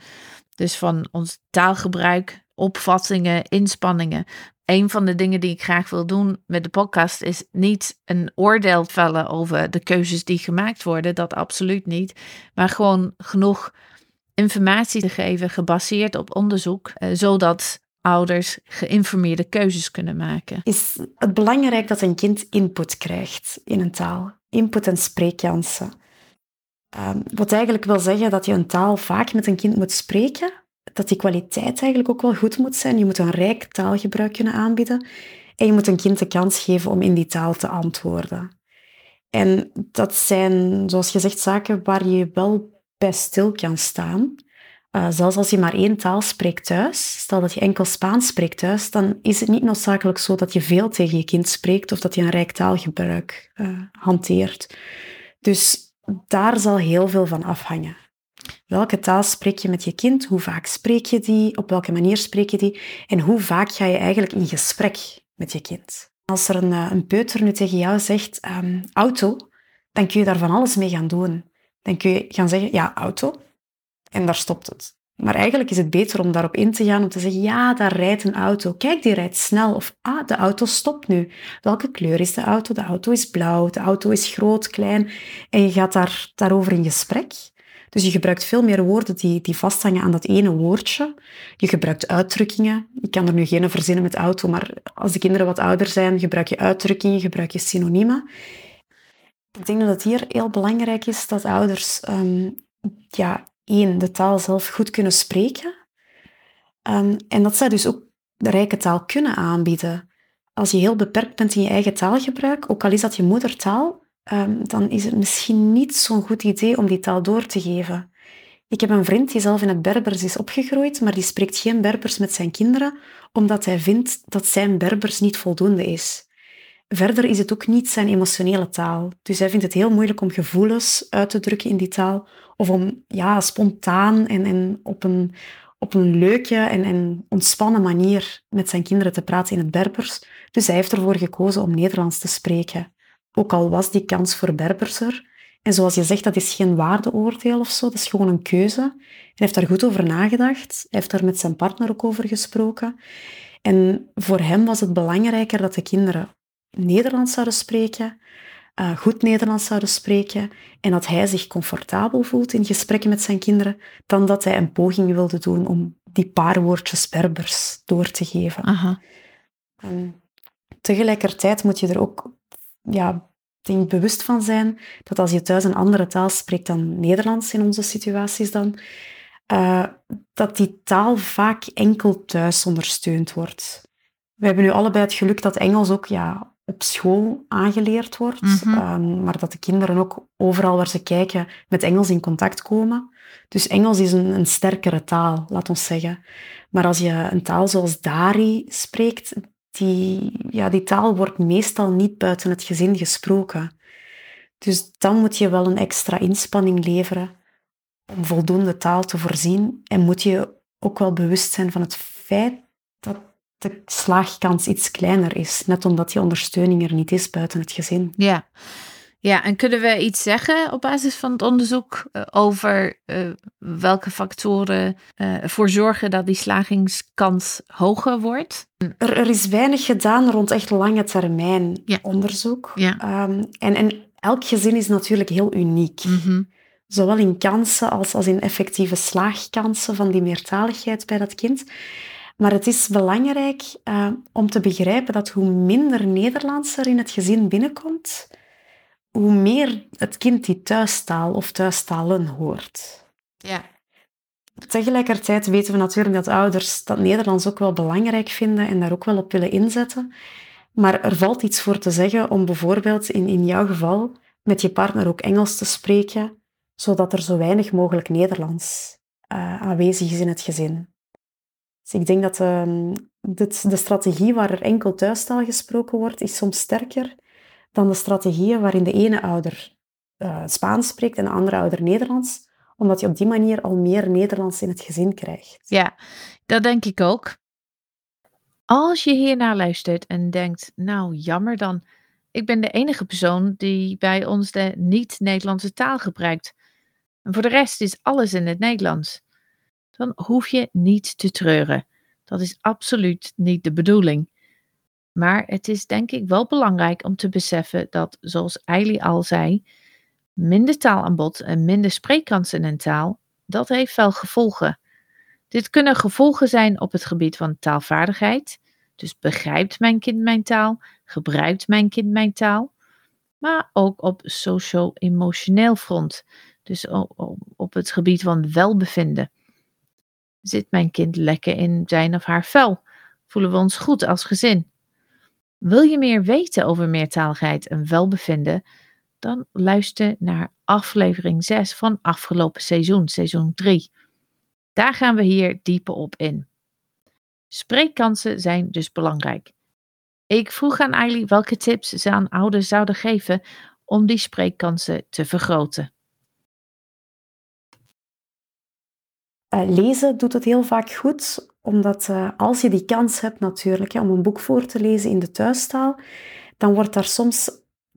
Dus van ons taalgebruik, opvattingen, inspanningen. Een van de dingen die ik graag wil doen met de podcast is niet een oordeel vellen over de keuzes die gemaakt worden. Dat absoluut niet. Maar gewoon genoeg informatie te geven gebaseerd op onderzoek, eh, zodat ouders geïnformeerde keuzes kunnen maken. Is het belangrijk dat een kind input krijgt in een taal? Input en spreekkansen. Um, wat eigenlijk wil zeggen dat je een taal vaak met een kind moet spreken, dat die kwaliteit eigenlijk ook wel goed moet zijn. Je moet een rijk taalgebruik kunnen aanbieden en je moet een kind de kans geven om in die taal te antwoorden. En dat zijn, zoals gezegd, zaken waar je wel bij stil kan staan. Uh, zelfs als je maar één taal spreekt thuis, stel dat je enkel Spaans spreekt thuis, dan is het niet noodzakelijk zo dat je veel tegen je kind spreekt of dat je een rijk taalgebruik uh, hanteert. Dus daar zal heel veel van afhangen. Welke taal spreek je met je kind? Hoe vaak spreek je die? Op welke manier spreek je die? En hoe vaak ga je eigenlijk in gesprek met je kind? Als er een, uh, een peuter nu tegen jou zegt um, auto, dan kun je daar van alles mee gaan doen. Dan kun je gaan zeggen, ja, auto. En daar stopt het. Maar eigenlijk is het beter om daarop in te gaan, om te zeggen, ja, daar rijdt een auto. Kijk, die rijdt snel. Of, ah, de auto stopt nu. Welke kleur is de auto? De auto is blauw, de auto is groot, klein. En je gaat daar, daarover in gesprek. Dus je gebruikt veel meer woorden die, die vasthangen aan dat ene woordje. Je gebruikt uitdrukkingen. Ik kan er nu geen verzinnen met auto, maar als de kinderen wat ouder zijn, gebruik je uitdrukkingen, gebruik je synoniemen. Ik denk dat het hier heel belangrijk is dat ouders um, ja, één, de taal zelf goed kunnen spreken. Um, en dat zij dus ook de rijke taal kunnen aanbieden. Als je heel beperkt bent in je eigen taalgebruik, ook al is dat je moedertaal, um, dan is het misschien niet zo'n goed idee om die taal door te geven. Ik heb een vriend die zelf in het Berbers is opgegroeid, maar die spreekt geen Berbers met zijn kinderen, omdat hij vindt dat zijn Berbers niet voldoende is. Verder is het ook niet zijn emotionele taal. Dus hij vindt het heel moeilijk om gevoelens uit te drukken in die taal, of om ja, spontaan en, en op, een, op een leuke en, en ontspannen manier met zijn kinderen te praten in het Berbers. Dus hij heeft ervoor gekozen om Nederlands te spreken. Ook al was die kans voor Berbers er. En zoals je zegt, dat is geen waardeoordeel of zo, dat is gewoon een keuze. Hij heeft daar goed over nagedacht. Hij heeft daar met zijn partner ook over gesproken. En voor hem was het belangrijker dat de kinderen Nederlands zouden spreken, uh, goed Nederlands zouden spreken en dat hij zich comfortabel voelt in gesprekken met zijn kinderen, dan dat hij een poging wilde doen om die paar woordjes Berbers door te geven. Aha. En tegelijkertijd moet je er ook ja, denk, bewust van zijn dat als je thuis een andere taal spreekt dan Nederlands in onze situaties dan, uh, dat die taal vaak enkel thuis ondersteund wordt. We hebben nu allebei het geluk dat Engels ook ja, op school aangeleerd wordt, um, maar dat de kinderen ook overal waar ze kijken met Engels in contact komen. Dus Engels is een, een sterkere taal, laat ons zeggen. Maar als je een taal zoals Dari spreekt, die, ja, die taal wordt meestal niet buiten het gezin gesproken. Dus dan moet je wel een extra inspanning leveren om voldoende taal te voorzien. En moet je ook wel bewust zijn van het feit dat de slaagkans iets kleiner is, net omdat die ondersteuning er niet is buiten het gezin. Ja. Ja, en kunnen we iets zeggen op basis van het onderzoek eh, over eh, welke factoren eh, ervoor zorgen dat die slagingskans hoger wordt? Er, er is weinig gedaan rond echt lange termijn Ja. onderzoek. Ja. Ehm, en, en elk gezin is natuurlijk heel uniek. Mhm. Zowel in kansen als, als in effectieve slaagkansen van die meertaligheid bij dat kind. Maar het is belangrijk eh, om te begrijpen dat hoe minder Nederlands er in het gezin binnenkomt, hoe meer het kind die thuistaal of thuistalen hoort. Ja. Tegelijkertijd weten we natuurlijk dat ouders dat Nederlands ook wel belangrijk vinden en daar ook wel op willen inzetten. Maar er valt iets voor te zeggen om bijvoorbeeld in, in jouw geval met je partner ook Engels te spreken, zodat er zo weinig mogelijk Nederlands eh, aanwezig is in het gezin. Dus ik denk dat ehm, dit, de strategie waar er enkel thuistaal gesproken wordt, is soms sterker dan de strategieën waarin de ene ouder eh, Spaans spreekt en de andere ouder Nederlands, omdat je op die manier al meer Nederlands in het gezin krijgt. Ja, dat denk ik ook. Als je hiernaar luistert en denkt, nou jammer dan, ik ben de enige persoon die bij ons de niet-Nederlandse taal gebruikt. En voor de rest is alles in het Nederlands. Dan hoef je niet te treuren. Dat is absoluut niet de bedoeling. Maar het is denk ik wel belangrijk om te beseffen dat, zoals Eili al zei, minder taalaanbod en minder spreekkansen in taal, dat heeft wel gevolgen. Dit kunnen gevolgen zijn op het gebied van taalvaardigheid. Dus begrijpt mijn kind mijn taal? Gebruikt mijn kind mijn taal? Maar ook op socio-emotioneel front. Dus op het gebied van welbevinden. Zit mijn kind lekker in zijn of haar vel? Voelen we ons goed als gezin? Wil je meer weten over meertaligheid en welbevinden? Dan luister naar aflevering 6 van afgelopen seizoen, seizoen 3. Daar gaan we hier dieper op in. Spreekkansen zijn dus belangrijk. Ik vroeg aan Eili welke tips ze aan ouders zouden geven om die spreekkansen te vergroten. Eh, lezen doet het heel vaak goed, omdat eh, als je die kans hebt natuurlijk hè, om een boek voor te lezen in de thuistaal, dan wordt daar soms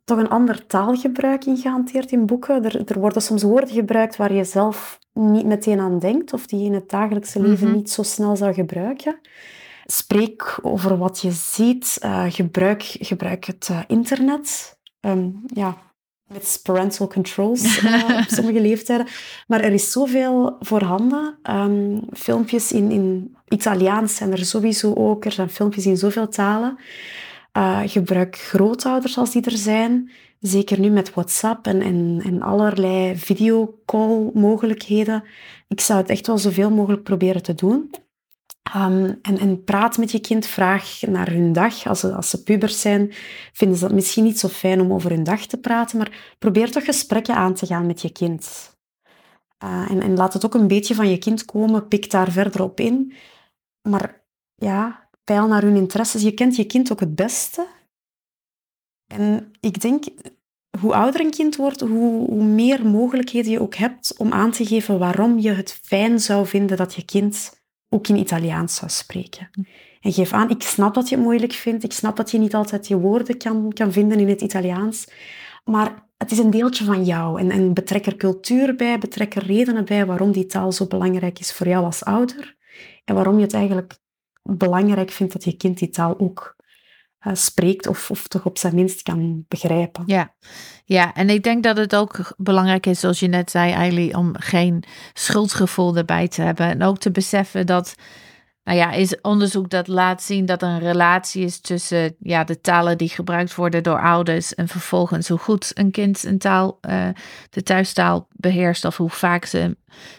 toch een ander taalgebruik in gehanteerd in boeken. Er, er worden soms woorden gebruikt waar je zelf niet meteen aan denkt of die je in het dagelijkse leven Mhm. niet zo snel zou gebruiken. Spreek over wat je ziet. eh, gebruik, gebruik het internet. Ehm, ja, met parental controls eh, op sommige leeftijden. Maar er is zoveel voorhanden. Ehm, filmpjes in, in Italiaans zijn er sowieso ook. Er zijn filmpjes in zoveel talen. Eh, gebruik grootouders als die er zijn. Zeker nu met WhatsApp en, en, en allerlei videocall-mogelijkheden. Ik zou het echt wel zoveel mogelijk proberen te doen. Ehm, en, en praat met je kind, vraag naar hun dag. Als ze, als ze pubers zijn, vinden ze dat misschien niet zo fijn om over hun dag te praten, maar probeer toch gesprekken aan te gaan met je kind. Uh, en, en laat het ook een beetje van je kind komen, pik daar verder op in. Maar ja, peil naar hun interesses. Je kent je kind ook het beste. En ik denk, hoe ouder een kind wordt, hoe, hoe meer mogelijkheden je ook hebt om aan te geven waarom je het fijn zou vinden dat je kind ook in Italiaans zou spreken. En geef aan, ik snap dat je het moeilijk vindt. Ik snap dat je niet altijd je woorden kan, kan vinden in het Italiaans. Maar het is een deeltje van jou. En, en betrek er cultuur bij, betrek er redenen bij waarom die taal zo belangrijk is voor jou als ouder. En waarom je het eigenlijk belangrijk vindt dat je kind die taal ook uh, spreekt of, of toch op zijn minst kan begrijpen. Ja. ja, en ik denk dat het ook belangrijk is, zoals je net zei, Eileen, om geen schuldgevoel erbij te hebben. En ook te beseffen dat, nou ja, is onderzoek dat laat zien dat er een relatie is tussen ja, de talen die gebruikt worden door ouders en vervolgens hoe goed een kind een taal, uh, de thuistaal beheerst of hoe vaak ze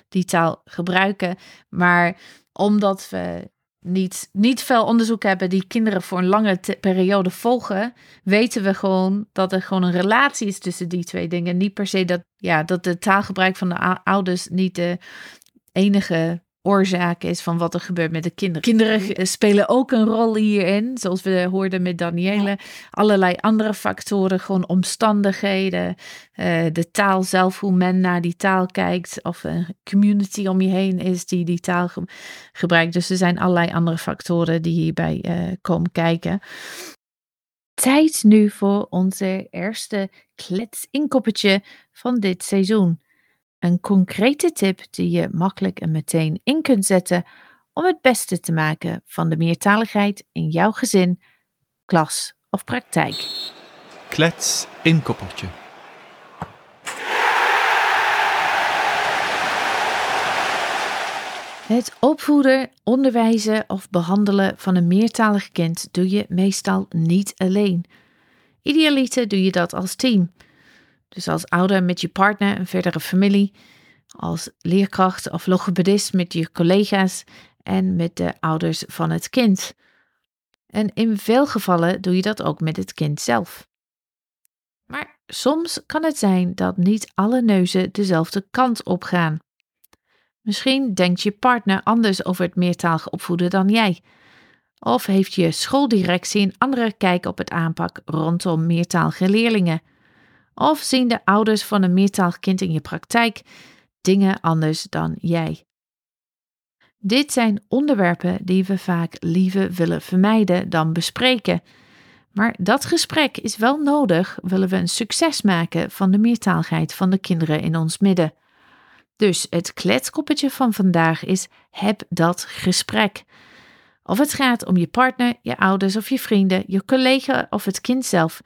die taal gebruiken. Maar omdat we niet, niet veel onderzoek hebben die kinderen voor een lange periode volgen, weten we gewoon dat er gewoon een relatie is tussen die twee dingen. Niet per se dat, ja, dat de taalgebruik van de ouders niet de enige oorzaak is van wat er gebeurt met de kinderen. Kinderen spelen ook een rol hierin, zoals we hoorden met Danielle. Allerlei andere factoren, gewoon omstandigheden, uh, de taal zelf, hoe men naar die taal kijkt, of een community om je heen is die die taal ge gebruikt. Dus er zijn allerlei andere factoren die hierbij uh, komen kijken. Tijd nu voor onze eerste kletsinkoppetje van dit seizoen. Een concrete tip die je makkelijk en meteen in kunt zetten om het beste te maken van de meertaligheid in jouw gezin, klas of praktijk. Klets inkoppertje. Het opvoeden, onderwijzen of behandelen van een meertalig kind doe je meestal niet alleen. Idealiter doe je dat als team. Dus als ouder met je partner en verdere familie, als leerkracht of logopedist met je collega's en met de ouders van het kind. En in veel gevallen doe je dat ook met het kind zelf. Maar soms kan het zijn dat niet alle neuzen dezelfde kant op gaan. Misschien denkt je partner anders over het meertalig opvoeden dan jij. Of heeft je schooldirectie een andere kijk op het aanpak rondom meertalige leerlingen. Of zien de ouders van een meertalig kind in je praktijk dingen anders dan jij? Dit zijn onderwerpen die we vaak liever willen vermijden dan bespreken. Maar dat gesprek is wel nodig, willen we een succes maken van de meertaligheid van de kinderen in ons midden. Dus het kletskoppetje van vandaag is: heb dat gesprek. Of het gaat om je partner, je ouders of je vrienden, je collega of het kind zelf.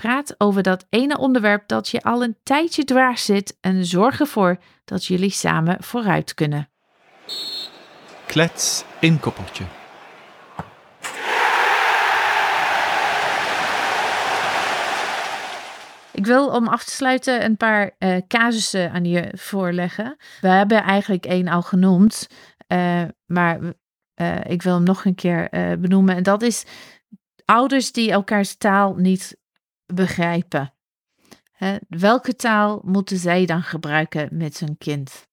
Praat over dat ene onderwerp dat je al een tijdje dwars zit en zorg ervoor dat jullie samen vooruit kunnen. Klets inkoppertje. Ik wil om af te sluiten een paar uh, casussen aan je voorleggen. We hebben eigenlijk één al genoemd, uh, maar uh, ik wil hem nog een keer benoemen. En dat is ouders die elkaars taal niet begrijpen. welke taal moeten zij dan gebruiken met hun kind?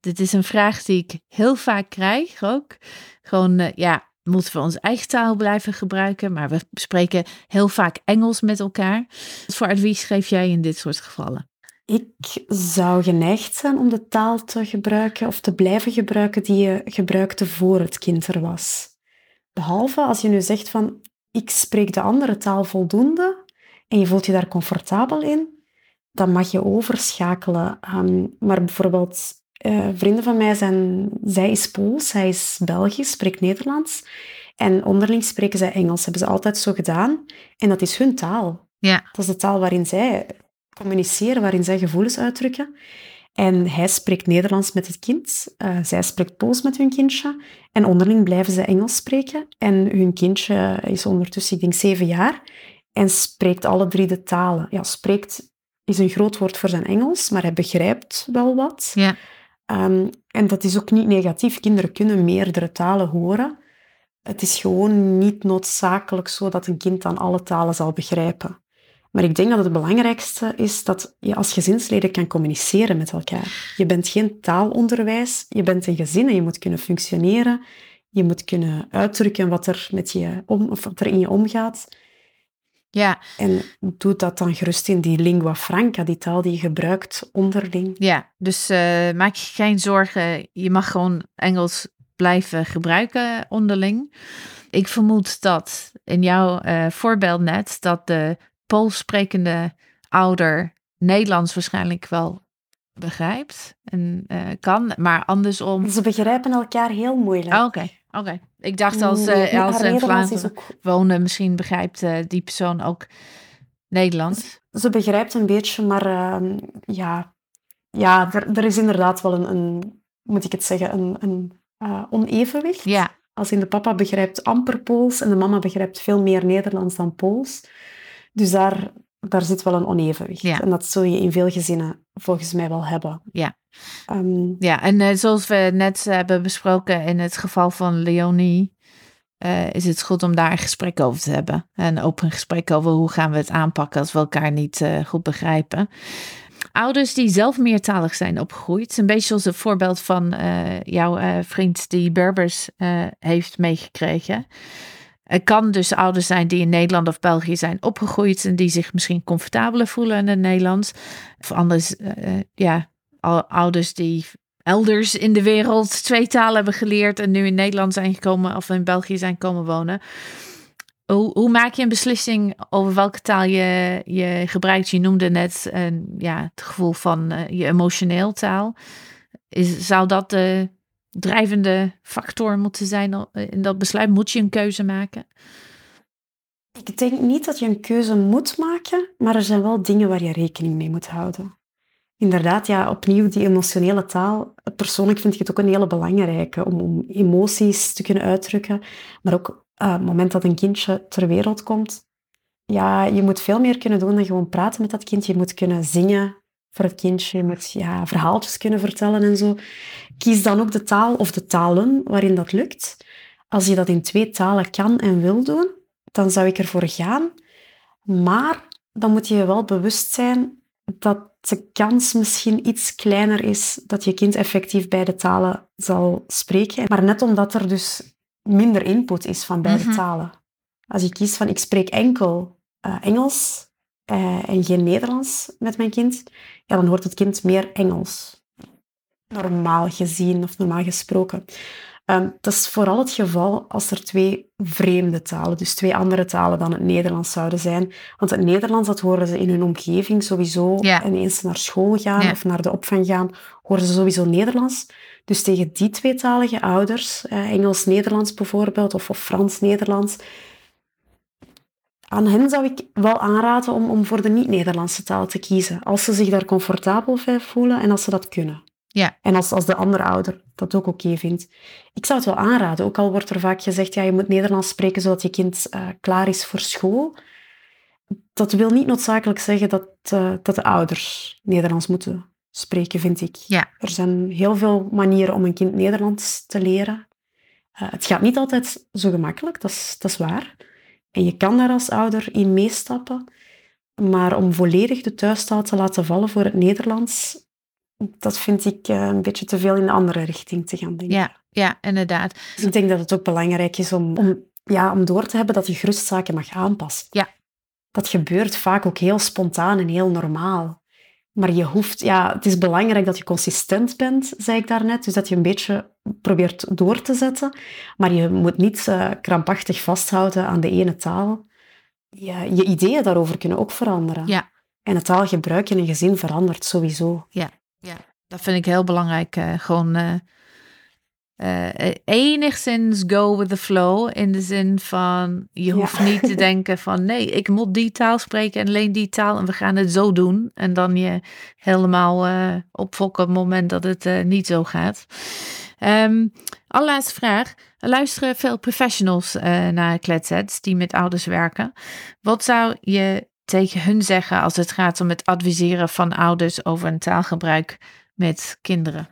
Dit is een vraag die ik heel vaak krijg ook. Gewoon, uh, ja, moeten we onze eigen taal blijven gebruiken? Maar we spreken heel vaak Engels met elkaar. Wat voor advies geef jij in dit soort gevallen? Ik zou geneigd zijn om de taal te gebruiken of te blijven gebruiken die je gebruikte voor het kind er was. Behalve als je nu zegt van ik spreek de andere taal voldoende, en je voelt je daar comfortabel in, dan mag je overschakelen. Um, maar bijvoorbeeld, uh, vrienden van mij zijn, zij is Pools, hij is Belgisch, spreekt Nederlands. En onderling spreken zij Engels, hebben ze altijd zo gedaan. En dat is hun taal. Ja. Dat is de taal waarin zij communiceren, waarin zij gevoelens uitdrukken. En hij spreekt Nederlands met het kind, uh, zij spreekt Pools met hun kindje. En onderling blijven ze Engels spreken. En hun kindje is ondertussen, ik denk, zeven jaar en spreekt alle drie de talen. Ja, spreekt is een groot woord voor zijn Engels, maar hij begrijpt wel wat. Ja. Um, en dat is ook niet negatief. Kinderen kunnen meerdere talen horen. Het is gewoon niet noodzakelijk zo dat een kind dan alle talen zal begrijpen. Maar ik denk dat het belangrijkste is dat je als gezinsleden kan communiceren met elkaar. Je bent geen taalonderwijs, je bent een gezin en je moet kunnen functioneren. Je moet kunnen uitdrukken wat er, met je om, of wat er in je omgaat. Ja. En doe dat dan gerust in die lingua franca, die taal die je gebruikt onderling. Ja, dus uh, maak je geen zorgen. Je mag gewoon Engels blijven gebruiken onderling. Ik vermoed dat in jouw eh, voorbeeld net dat de Pools sprekende ouder Nederlands waarschijnlijk wel begrijpt en eh, kan, maar andersom. Ze begrijpen elkaar heel moeilijk. Oh, Oké, oké. Ik dacht als, eh, als is Vlaanderen ook- wonen, misschien begrijpt eh, die persoon ook Nederlands. Ze begrijpt een beetje, maar ehm, ja, ja er, er is inderdaad wel een, een moet ik het zeggen, een, een eh, onevenwicht. Ja. Als in de papa begrijpt amper Pools en de mama begrijpt veel meer Nederlands dan Pools. Dus daar, daar zit wel een onevenwicht. Ja. En dat zul je in veel gezinnen volgens mij wel hebben. Ja. Ehm, Ja, en eh, zoals we net hebben besproken in het geval van Leonie, eh, is het goed om daar een gesprek over te hebben. Een open gesprek over hoe gaan we het aanpakken als we elkaar niet eh, goed begrijpen. Ouders die zelf meertalig zijn opgegroeid, een beetje zoals het voorbeeld van eh, jouw eh, vriend die Berbers eh, heeft meegekregen. Het kan dus ouders zijn die in Nederland of België zijn opgegroeid en die zich misschien comfortabeler voelen in het Nederlands. Of anders, eh, eh, ja, ouders die elders in de wereld twee talen hebben geleerd en nu in Nederland zijn gekomen of in België zijn komen wonen. Hoe, maak je een beslissing over welke taal je, je gebruikt? Je noemde net een, ja, het gevoel van eh, je emotioneel taal. Is, zou dat de drijvende factor moeten zijn al- in dat besluit? Moet je een keuze maken? Ik denk niet dat je een keuze moet maken, maar er zijn wel dingen waar je rekening mee moet houden. Inderdaad, ja, opnieuw die emotionele taal. Persoonlijk vind ik het ook een hele belangrijke om, om emoties te kunnen uitdrukken. Maar ook eh, op het moment dat een kindje ter wereld komt, ja, je moet veel meer kunnen doen dan gewoon praten met dat kind. Je moet kunnen zingen voor het kindje. Je moet ja, verhaaltjes kunnen vertellen en zo. Kies dan ook de taal of de talen waarin dat lukt. Als je dat in twee talen kan en wil doen, dan zou ik ervoor gaan. Maar dan moet je je wel bewust zijn dat de kans misschien iets kleiner is dat je kind effectief beide talen zal spreken. Maar net omdat er dus minder input is van beide Mhm. talen. Als je kiest van ik spreek enkel eh, Engels eh, en geen Nederlands met mijn kind, ja, dan hoort het kind meer Engels. Normaal gezien of normaal gesproken. Ehm, dat is vooral het geval als er twee vreemde talen, dus twee andere talen dan het Nederlands zouden zijn. Want het Nederlands, dat horen ze in hun omgeving sowieso. Ja. En eens ze naar school gaan Ja. of naar de opvang gaan, horen ze sowieso Nederlands. Dus tegen die tweetalige ouders, eh, Engels-Nederlands bijvoorbeeld, of, of Frans-Nederlands, aan hen zou ik wel aanraden om, om voor de niet-Nederlandse taal te kiezen. Als ze zich daar comfortabel bij voelen en als ze dat kunnen. Ja. En als, als de andere ouder dat ook oké vindt. Ik zou het wel aanraden, ook al wordt er vaak gezegd, ja, je moet Nederlands spreken zodat je kind eh, klaar is voor school. Dat wil niet noodzakelijk zeggen dat, eh, dat de ouders Nederlands moeten spreken, vind ik. Ja. Er zijn heel veel manieren om een kind Nederlands te leren. Eh, het gaat niet altijd zo gemakkelijk, dat is, dat is waar. En je kan daar als ouder in meestappen. Maar om volledig de thuistaal te laten vallen voor het Nederlands, dat vind ik eh, een beetje te veel in de andere richting te gaan denken. Ja, ja, inderdaad. Dus ik denk dat het ook belangrijk is om, om, ja, om door te hebben dat je gerust zaken mag aanpassen. Ja. Dat gebeurt vaak ook heel spontaan en heel normaal. Maar je hoeft, ja, het is belangrijk dat je consistent bent, zei ik daarnet. Dus dat je een beetje probeert door te zetten. Maar je moet niet eh, krampachtig vasthouden aan de ene taal. Ja, je ideeën daarover kunnen ook veranderen. Ja. En het taalgebruik in een gezin verandert sowieso. Ja, ja. dat vind ik heel belangrijk. eh, gewoon eh, eh, enigszins go with the flow. In de zin van, je Ja. hoeft niet te denken van... nee, ik moet die taal spreken en alleen die taal... en we gaan het zo doen. En dan je helemaal eh opfokken op het moment dat het eh, niet zo gaat. Ehm allerlaatste vraag. Er luisteren veel professionals eh, naar Kletsets die met ouders werken. Wat zou je tegen hun zeggen als het gaat om het adviseren van ouders over een taalgebruik met kinderen?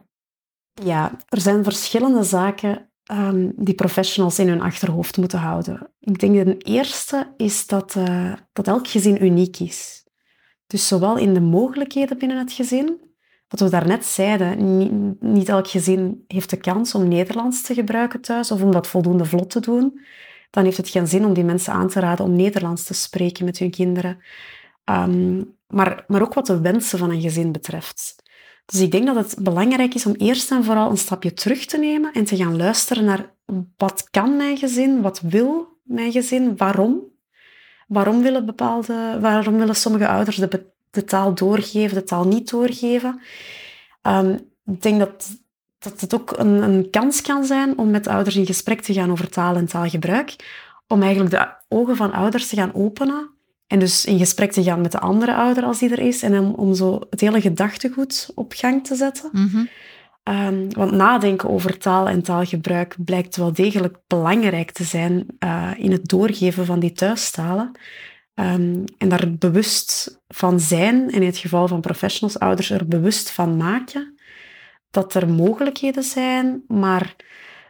Ja, er zijn verschillende zaken ehm, die professionals in hun achterhoofd moeten houden. Ik denk dat de eerste is dat, eh, dat elk gezin uniek is. Dus zowel in de mogelijkheden binnen het gezin, wat we daarnet zeiden, niet, elk gezin heeft de kans om Nederlands te gebruiken thuis of om dat voldoende vlot te doen. Dan heeft het geen zin om die mensen aan te raden om Nederlands te spreken met hun kinderen. Ehm, maar, maar ook wat de wensen van een gezin betreft. Dus ik denk dat het belangrijk is om eerst en vooral een stapje terug te nemen en te gaan luisteren naar wat kan mijn gezin, wat wil mijn gezin, waarom. Waarom willen, bepaalde, waarom willen sommige ouders de, de taal doorgeven, de taal niet doorgeven. Ehm, ik denk dat, dat het ook een, een kans kan zijn om met ouders in gesprek te gaan over taal en taalgebruik. Om eigenlijk de ogen van ouders te gaan openen en dus in gesprek te gaan met de andere ouder als die er is. En om, om zo het hele gedachtegoed op gang te zetten. Mhm. Ehm, want nadenken over taal en taalgebruik blijkt wel degelijk belangrijk te zijn uh, in het doorgeven van die thuistalen. Um, en daar bewust van zijn, en in het geval van professionals, ouders er bewust van maken dat er mogelijkheden zijn, maar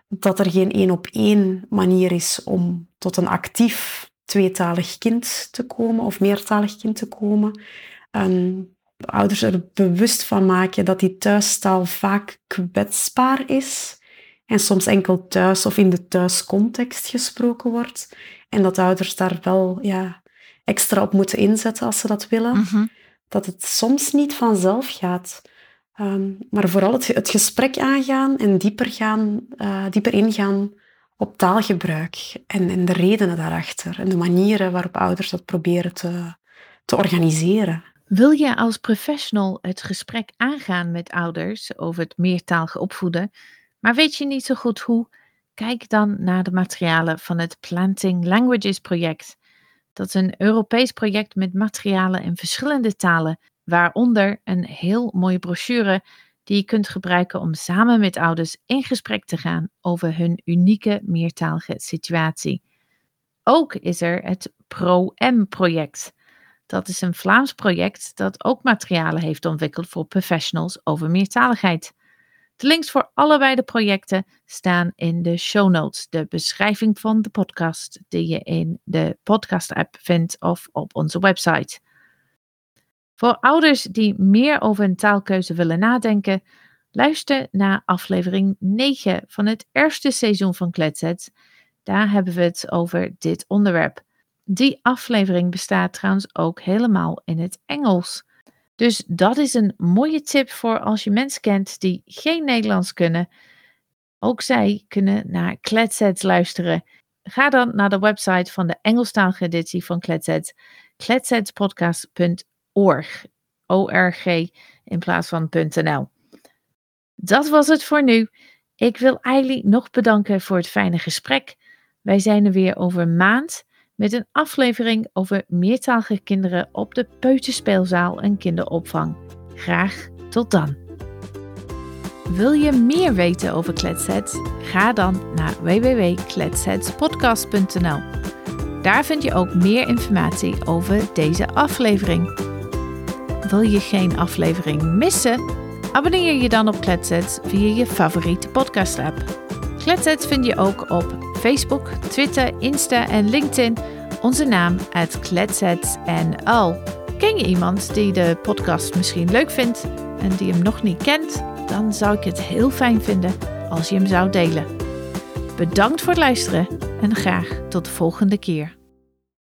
dat er geen één op één manier is om tot een actief tweetalig kind te komen of meertalig kind te komen. Um, ouders er bewust van maken dat die thuistaal vaak kwetsbaar is en soms enkel thuis of in de thuiscontext gesproken wordt. En dat ouders daar wel ja, extra op moeten inzetten als ze dat willen. Mhm. Dat het soms niet vanzelf gaat. Um, maar vooral het, het, gesprek aangaan en dieper, gaan, uh, dieper ingaan op taalgebruik en, de redenen daarachter en de manieren waarop ouders dat proberen te, te organiseren. Wil je als professional het gesprek aangaan met ouders over het meertalige opvoeden, maar weet je niet zo goed hoe? Kijk dan naar de materialen van het Planting Languages project. Dat is een Europees project met materialen in verschillende talen, waaronder een heel mooie brochure die je kunt gebruiken om samen met ouders in gesprek te gaan over hun unieke meertalige situatie. Ook is er het Pro-M-project. Dat is een Vlaams project dat ook materialen heeft ontwikkeld voor professionals over meertaligheid. De links voor allebei de projecten staan in de show notes, de beschrijving van de podcast die je in de podcast-app vindt of op onze website. Voor ouders die meer over een taalkeuze willen nadenken, luister naar aflevering 9 van het eerste seizoen van Kletsets. Daar hebben we het over dit onderwerp. Die aflevering bestaat trouwens ook helemaal in het Engels. Dus dat is een mooie tip voor als je mensen kent die geen Nederlands kunnen. Ook zij kunnen naar Kletsets luisteren. Ga dan naar de website van de Engelstalige editie van Kletsets, kletsetspodcast.nl org. O-R-G in plaats van .nl. Dat was het voor nu. Ik wil Eileen nog bedanken voor het fijne gesprek. Wij zijn er weer over een maand met een aflevering over meertalige kinderen op de peuterspeelzaal en kinderopvang. Graag tot dan. Wil je meer weten over Kletsets? Ga dan naar www.kletsetspodcast.nl. Daar vind je ook meer informatie over deze aflevering. Wil je geen aflevering missen? Abonneer je dan op Kletsets via je favoriete podcast-app. Kletsets vind je ook op Facebook, Twitter, Insta en LinkedIn. Onze naam uit Kletsetsnl. Ken je iemand die de podcast misschien leuk vindt en die hem nog niet kent? Dan zou ik het heel fijn vinden als je hem zou delen. Bedankt voor het luisteren en graag tot de volgende keer.